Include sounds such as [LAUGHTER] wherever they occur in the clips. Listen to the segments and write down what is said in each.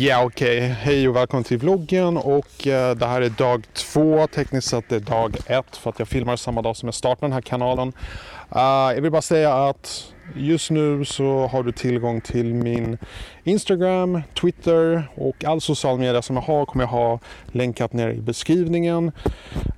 Ja, okej. Hej och välkommen till vloggen och eh, det här är dag två. Tekniskt sett är det dag ett för att jag filmar samma dag som jag startar den här kanalen. Eh, jag vill bara säga att just nu så har du tillgång till min Instagram, Twitter och all social media som jag har kommer jag ha länkat ner i beskrivningen.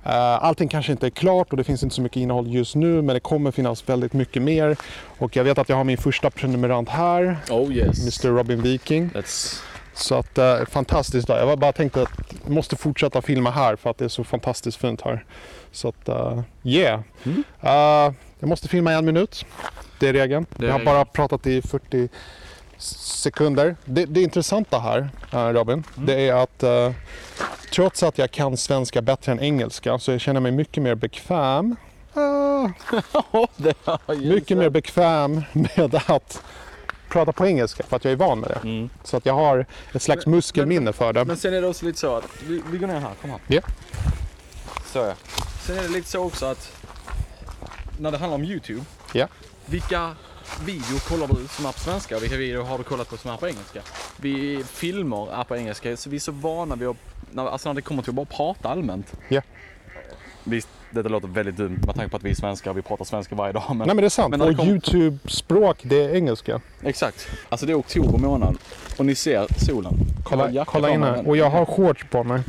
Eh, allting kanske inte är klart och det finns inte så mycket innehåll just nu men det kommer finnas väldigt mycket mer. Och jag vet att jag har min första prenumerant här, Oh yes. Mr Robin Viking. That's... Så att eh, fantastiskt dag. Jag var bara tänkte att jag måste fortsätta filma här för att det är så fantastiskt fint här. Så att uh, yeah. Mm. Eh, jag måste filma i en minut. Det är regeln. Det är jag har bara pratat i 40 sekunder. Det, det intressanta här eh, Robin, Mm. det är att trots att jag kan svenska bättre än engelska så jag känner mig mycket mer bekväm. [LAUGHS] mycket mer bekväm med att prata på engelska för att jag är van med det. Mm. Så att jag har ett slags Men- muskelminne för det. Men sen är det också lite så att, vi, vi går ner här, kom här. Ja. Så ja. Sen är det lite så också att, när det handlar om YouTube. Ja. Vilka videor kollar du som är på svenska och vilka videor har du kollat på som är på engelska? Vi filmer är på engelska, så vi är så vana vid att, när, alltså när det kommer till att bara prata allmänt. Ja. Visst, detta låter väldigt dumt med tanke på att vi är svenskar och vi pratar svenska varje dag. Men, Nej men det är sant. Men kom- Youtube-språk det är engelska. Exakt. Alltså det är oktober månad och ni ser solen. Kolla, kolla på in här. Och jag har shorts på mig.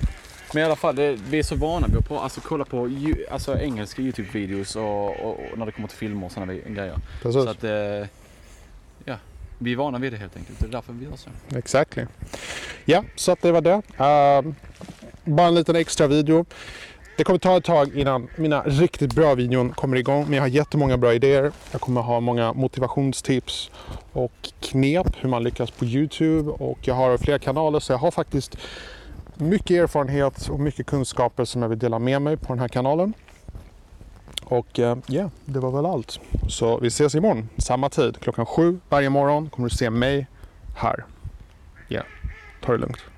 Men i alla fall, det, vi är så vana vid att alltså, kolla på ju, alltså, engelska YouTube-videos och, och, och när det kommer till filmer och sådana grejer. Precis. Så att, eh, ja, vi är vana vid det helt enkelt. Det är därför vi gör så. Exactly. Ja, så att det var det. Ehm, bara en liten extra video. Det kommer ta ett tag innan mina riktigt bra videon kommer igång. Men jag har jättemånga bra idéer. Jag kommer ha många motivationstips och knep hur man lyckas på Youtube. Och jag har flera kanaler så jag har faktiskt mycket erfarenhet och mycket kunskaper som jag vill dela med mig på den här kanalen. Och ja, ja, det var väl allt. Så vi ses imorgon, samma tid. Klockan sju varje morgon kommer du se mig här. Ja, ta det lugnt.